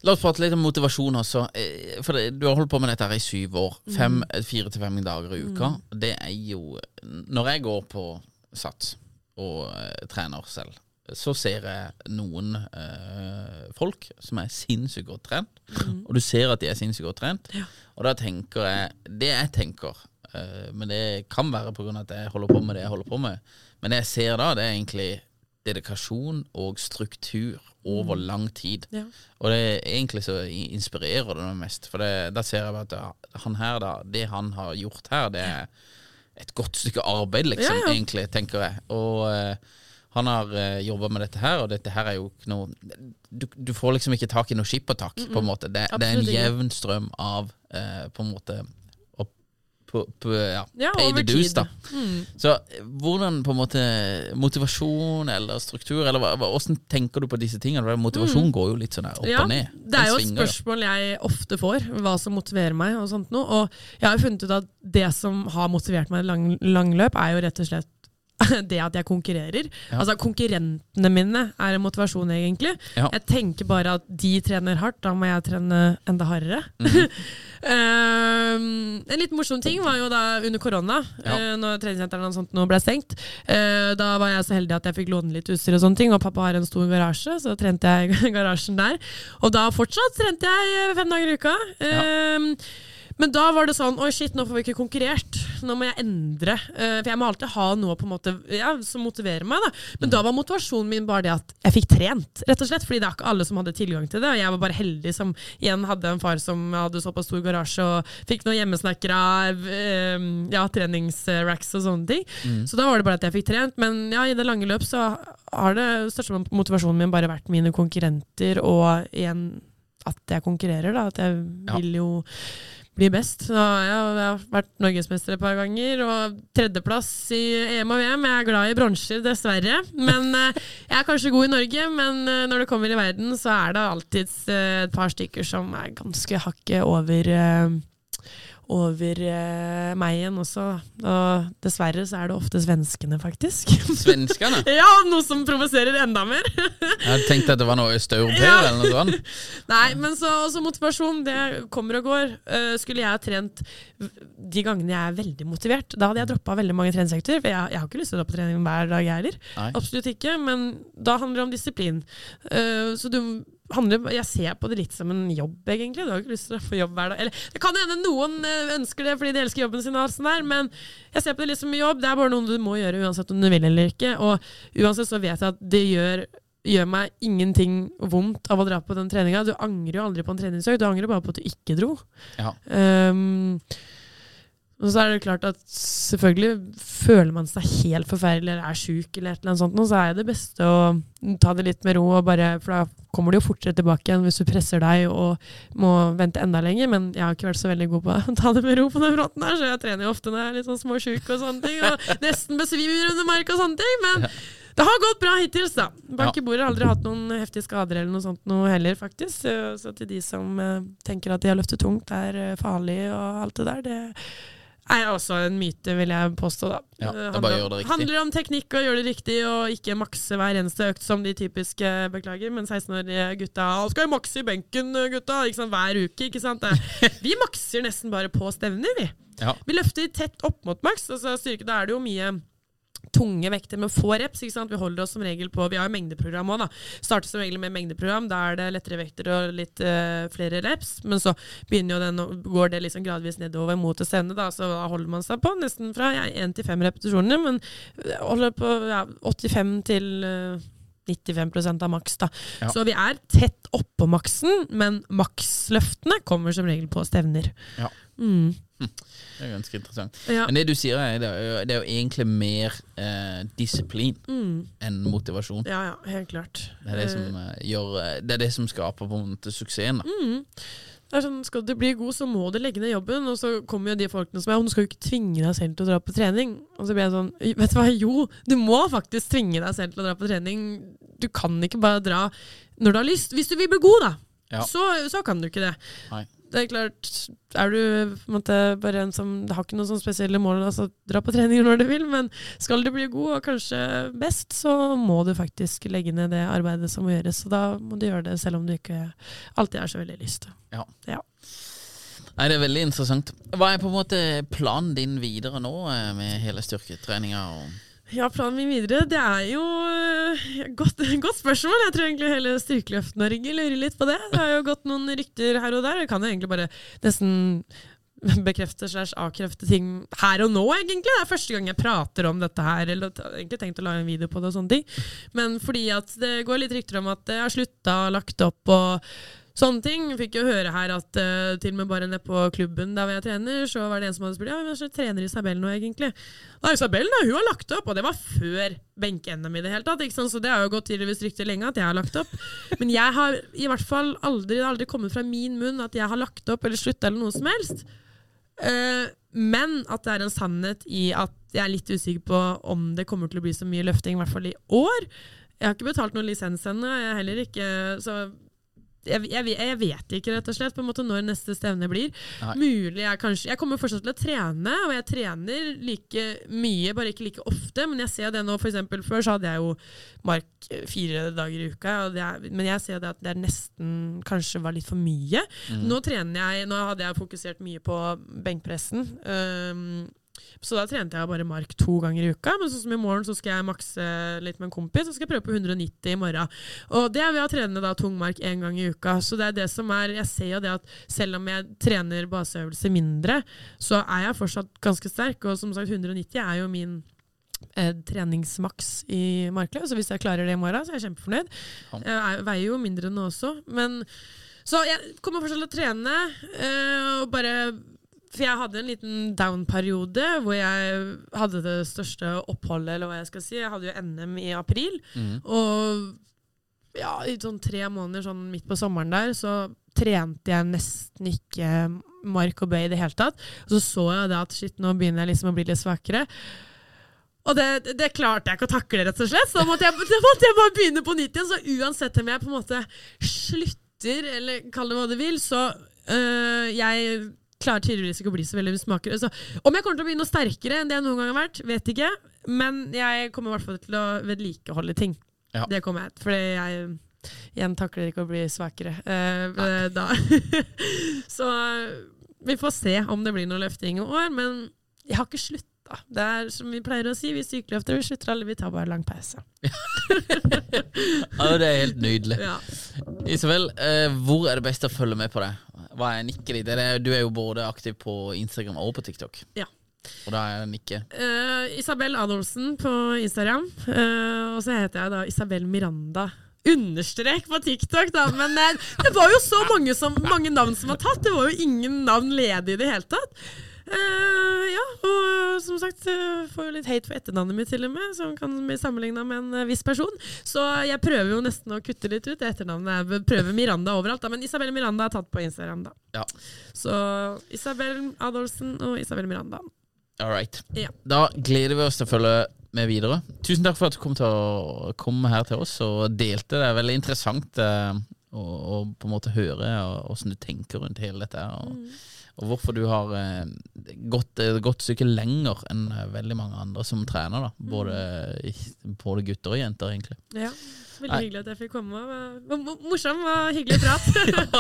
Speaker 3: La oss prate litt om motivasjon også. Eh, For du har holdt på med dette her i syv år. Fem, Fire til fem dager i uka. Det er jo Når jeg går på Sats og trener selv, så ser jeg noen eh, folk som er sinnssykt godt trent. Og du ser at de er sinnssykt godt trent. Og da tenker jeg Det jeg tenker, eh, men det kan være pga. at jeg holder på med det jeg holder på med, men det jeg ser da, det er egentlig dedikasjon og struktur over lang tid.
Speaker 2: Ja.
Speaker 3: Og det er egentlig så inspirerer det meg mest. For det, da ser jeg at han her da, det han har gjort her, det er et godt stykke arbeid, liksom,
Speaker 2: Ja, ja.
Speaker 3: egentlig, tenker jeg. Og eh, han har uh, jobba med dette her, og dette her er jo ikke noe Du, du får liksom ikke tak i noe skippertak, på en måte. Det, det er en jevn strøm av uh, på en måte på, på, ja,
Speaker 2: Ja,
Speaker 3: pay the dues, da. Mm. Så eh, hvordan på en måte motivasjon eller struktur, eller hva, hvordan tenker du på disse tingene? Motivasjon Motivasjon går jo litt sånn opp
Speaker 2: Mm. Ja,
Speaker 3: og ned.
Speaker 2: det er jo et spørsmål jeg ofte får, hva som motiverer meg. og sånt noe. Og jeg har jo funnet ut at det som har motivert meg i lang, langløp, er jo rett og slett det at jeg konkurrerer. Altså Konkurrentene mine er en motivasjon, egentlig.
Speaker 3: Ja.
Speaker 2: Jeg tenker bare at de trener hardt, da må jeg trene enda hardere.
Speaker 3: Mhm.
Speaker 2: um, en litt morsom ting var jo da under korona,
Speaker 3: Ja.
Speaker 2: uh, når treningssentrene og sånt nå ble stengt. Uh, da var jeg så heldig at jeg fikk låne litt utstyr og sånne ting, og pappa har en stor garasje, så trente jeg i garasjen der. Og da fortsatt trente jeg fem dager i uka. Ehm, men da var det sånn Oi, shit, nå får vi ikke konkurrert. Nå må jeg endre. Eh, for jeg må alltid ha noe på en måte ja, som motiverer meg. da Men da var motivasjonen min bare det at jeg fikk trent, rett og slett. Fordi det er ikke alle som hadde tilgang til det. Og jeg var bare heldig som igjen hadde en far som hadde såpass stor garasje og fikk noen hjemmesnekra eh, ja, treningsracks og sånne ting. Så da var det bare at jeg fikk trent. Men ja, i det lange løp så har det største motivasjonen min bare vært mine konkurrenter, og igjen at jeg konkurrerer, da. At jeg
Speaker 3: Ja.
Speaker 2: vil jo bli best. Så jeg har- jeg har vært norgesmester et par ganger, og tredjeplass i EM og VM. Jeg er glad i bronser, dessverre. Men eh, jeg er kanskje god i Norge, men eh, når det kommer i verden, så er det alltid eh, et par stykker som er ganske hakket over over eh, meg igjen også. Og dessverre så er det ofte svenskene, faktisk.
Speaker 3: Svenskene?
Speaker 2: ja, noe som provoserer enda mer.
Speaker 3: Jeg tenkte at det var noe østeuropeer
Speaker 2: Ja.
Speaker 3: eller noe sånt.
Speaker 2: Nei, men så også motivasjon. Det kommer og går. Uh, skulle jeg ha trent de gangene jeg er veldig motivert, da hadde jeg droppa veldig mange treningsøkter. For jeg, jeg har ikke lyst til å dra på trening hver dag, jeg heller. Absolutt ikke. Men da handler det om disiplin. Uh, så du handler, jeg ser på det litt som en jobb, egentlig. Du har ikke lyst til å få jobb hver dag. Eller det kan hende noen eh, ønsker det fordi de elsker jobben sin, og sånn der, men jeg ser på det litt som en jobb. Det er bare noe du må gjøre uansett om du vil eller ikke. Og uansett så vet jeg at det gjør gjør meg ingenting vondt av å dra på den treninga. Du angrer jo aldri på en treningsøkt, du angrer bare på at du ikke dro.
Speaker 3: Ja.
Speaker 2: Um, og så er det klart at selvfølgelig føler man seg helt forferdelig eller er sjuk, eller et eller annet sånt, nå, så er det beste å ta det litt med ro, og bare, for da kommer du jo fortere tilbake igjen hvis du presser deg og må vente enda lenger. Men jeg har ikke vært så veldig god på å ta det med ro på den fronten her, så jeg trener jo ofte når jeg er litt sånn småsjuk og sånne ting, og nesten besvimer under mark og sånne ting. men det har gått bra hittils, da. Bak i bordet har aldri hatt noen heftige skader eller noe sånt noe heller, faktisk. Så, så til de som eh, tenker at de har løftet tungt, er eh, farlig og alt det der, det er også en myte, vil jeg påstå. da.
Speaker 3: Ja,
Speaker 2: Det
Speaker 3: bare gjør det riktig.
Speaker 2: handler om teknikk og gjøre det riktig, og ikke makse hver eneste økt som de typiske beklager. Men 16-årige gutta 'Skal jo makse i benken, gutta?' Ikke sant? Hver uke. ikke sant? Vi makser nesten bare på stevner, vi.
Speaker 3: Ja.
Speaker 2: Vi løfter tett opp mot maks. Altså styrke, Da er det jo mye tunge vekter med få reps. ikke sant? Vi holder oss som regel på Vi har jo mengdeprogram òg, da. Starter som regel med mengdeprogram. Da er det lettere vekter og litt uh, flere reps. Men så begynner jo den, går det liksom gradvis nedover mot det sende, da. Så da holder man seg på nesten fra ja, 1 til 5 repetisjoner. Men holder på ja, 85 til eh, 95% av maks, da.
Speaker 3: Ja.
Speaker 2: Så vi er tett oppå maksen, men maksløftene kommer som regel på stevner.
Speaker 3: Ja.
Speaker 2: Mm.
Speaker 3: Det er ganske interessant.
Speaker 2: Ja.
Speaker 3: Men det du sier, er, det er jo, det er jo egentlig mer eh, disiplin
Speaker 2: Mm.
Speaker 3: enn motivasjon.
Speaker 2: Ja, ja, helt klart.
Speaker 3: Det er det som, eh, gjør, eh, det er det som skaper på en måte suksessen. Da.
Speaker 2: Mm. Sånn, Skal du bli god, så må du legge ned jobben. Og så kommer jo de folkene som er Du skal jo ikke tvinge deg selv til å dra på trening. Og så blir jeg sånn Vet du hva, jo, du må faktisk tvinge deg selv til å dra på trening. Du kan ikke bare dra når du har lyst. Hvis du vil bli god, da.
Speaker 3: Ja.
Speaker 2: Så, så kan du ikke det.
Speaker 3: Nei.
Speaker 2: Det er klart, er du på måte, bare en som har ikke noen sånne spesielle mål, altså dra på treninger når du vil, men skal du bli god og kanskje best, så må du faktisk legge ned det arbeidet som må gjøres. Så da må du gjøre det selv om du ikke alltid har så veldig lyst.
Speaker 3: Ja.
Speaker 2: Ja.
Speaker 3: Nei, Det er veldig interessant. Hva er på en måte planen din videre nå eh, med hele styrketreninga? Og
Speaker 2: Ja, planen min videre, det er jo øh, godt, godt spørsmål. Jeg tror egentlig hele Styrkeløft-Norge lurer litt på det. Det har jo gått noen rykter her og der. Jeg kan jo egentlig bare nesten bekrefte slash avkrefte ting her og nå, egentlig. Det er første gang jeg prater om dette her. Eller egentlig tenkt å lage en video på det og sånne ting. Men fordi at det går litt rykter om at jeg har slutta, lagt opp og Sånne ting. Fikk jo høre her at uh, til og med bare nede på klubben der hvor jeg trener, så var det en som hadde spurt ja, så trener Isabel nå egentlig. Da, Isabel da, hun har lagt opp, og det var før benke-NM i det hele tatt. Ikke sant? Så det har jo gått tydeligvis rykter lenge at jeg har lagt opp. Men jeg har i hvert fall aldri, det har aldri kommet fra min munn at jeg har lagt opp eller slutta eller noe som helst. Uh, men at det er en sannhet i at jeg er litt usikker på om det kommer til å bli så mye løfting, i hvert fall i år. Jeg har ikke betalt noen lisens ennå, jeg er heller ikke så jeg, jeg, jeg vet ikke, rett og slett, på en måte når neste stevne blir.
Speaker 3: Nei.
Speaker 2: Mulig jeg kanskje Jeg kommer fortsatt til å trene, og jeg trener like mye, bare ikke like ofte. Men jeg ser det nå, eksempel Før så hadde jeg jo mark eh, fire dager i uka, er, men jeg ser det at det nesten kanskje var litt for mye. Nå trener jeg Nå hadde jeg fokusert mye på benkpressen. Um, så da trente jeg bare mark to ganger i uka. Men sånn som i morgen så skal jeg makse litt med en kompis, så skal jeg prøve på 190 i morgen. Og det er ved å trene da tung mark én gang i uka. Så det er det som er Jeg ser jo det at selv om jeg trener baseøvelser mindre, så er jeg fortsatt ganske sterk. Og som sagt, 190 er jo min eh, treningsmaks i markløp. Så hvis jeg klarer det i morgen, så er jeg kjempefornøyd. Jeg er- veier jo mindre nå også. Men så jeg kommer fortsatt til å trene, eh, og bare For jeg hadde en liten down-periode hvor jeg hadde det største oppholdet, eller hva jeg skal si. Jeg hadde jo NM i april, og ja, i sånn tre måneder sånn midt på sommeren der, så trente jeg nesten ikke mark og bøy i det hele tatt. Og så så jeg det at shit, nå begynner jeg liksom å bli litt svakere. Og det, det klarte jeg ikke å takle, rett og slett. Så da måtte jeg, da måtte jeg bare begynne på nytt igjen. Så uansett om jeg på en måte slutter, eller kall det hva du vil, så øh, jeg klarer tydeligvis ikke å bli så veldig smakere. Så om jeg kommer til å bli noe sterkere enn det jeg noen gang har vært, vet ikke. Men jeg kommer i hvert fall til å vedlikeholde ting.
Speaker 3: Ja.
Speaker 2: Det kommer jeg. Fordi jeg igjen takler ikke å bli svakere Uh, da. så vi får se om det blir noe løfting i år. Men jeg har ikke slutta. Det er som vi pleier å si, vi sykeløfter, vi slutter alle, vi tar bare lang pause.
Speaker 3: Ja, det er helt nydelig.
Speaker 2: Ja.
Speaker 3: Isabel, eh, hvor er det best å følge med på deg? Hva er? Er det- Du er jo både aktiv på Instagram og på TikTok.
Speaker 2: Ja.
Speaker 3: Og da er nikket
Speaker 2: Uh, Isabel Adolfsen på Instagram. Uh, og så heter jeg da Isabel Miranda. Understrek på TikTok, da. Men det, det var jo så mange, som, mange navn som var tatt. Det var jo ingen navn ledige i det hele tatt. Eh, ja, og som sagt eh, får jo litt hate for etternavnet mitt til og med, som kan bli sammenligna med en eh, viss person. Så jeg prøver jo nesten å kutte litt ut etternavnet. Jeg prøver Miranda overalt, da, men Isabel Miranda er tatt på Instagram, da.
Speaker 3: Ja.
Speaker 2: Så Isabel Adolfsen og Isabel Miranda.
Speaker 3: All right.
Speaker 2: Ja.
Speaker 3: Da gleder vi oss til å følge med videre. Tusen takk for at du kom til å komme her til oss og delte. Det er veldig interessant eh, å, å på en måte høre åssen du tenker rundt hele dette. Og, Og, Og hvorfor du har eh, gått et godt stykke lenger enn eh, veldig mange andre som trener. da Både, i- både gutter og jenter, egentlig.
Speaker 2: Ja. Veldig
Speaker 3: Nei.
Speaker 2: hyggelig at jeg fikk komme. Morsom og hyggelig prat.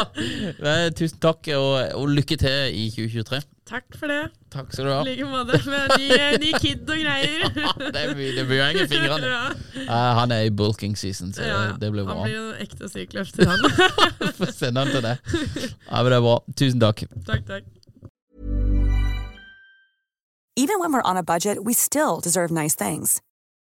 Speaker 3: ja. Tusen takk, og, og lykke til i 2023.
Speaker 2: Takk for det.
Speaker 3: Takk skal du ha.
Speaker 2: I like måte. Med ny, ny kid og greier.
Speaker 3: Det blir, det blir henge fingrene.
Speaker 2: Ja.
Speaker 3: Uh, han er i bulking season, så
Speaker 2: Ja, ja.
Speaker 3: det blir bra.
Speaker 2: Han blir jo en ekte sykløfter, han.
Speaker 3: Får sende han til det. Ja, men det er bra. Tusen takk.
Speaker 2: takk, takk.
Speaker 5: Even when we're on a budget, we still deserve nice things.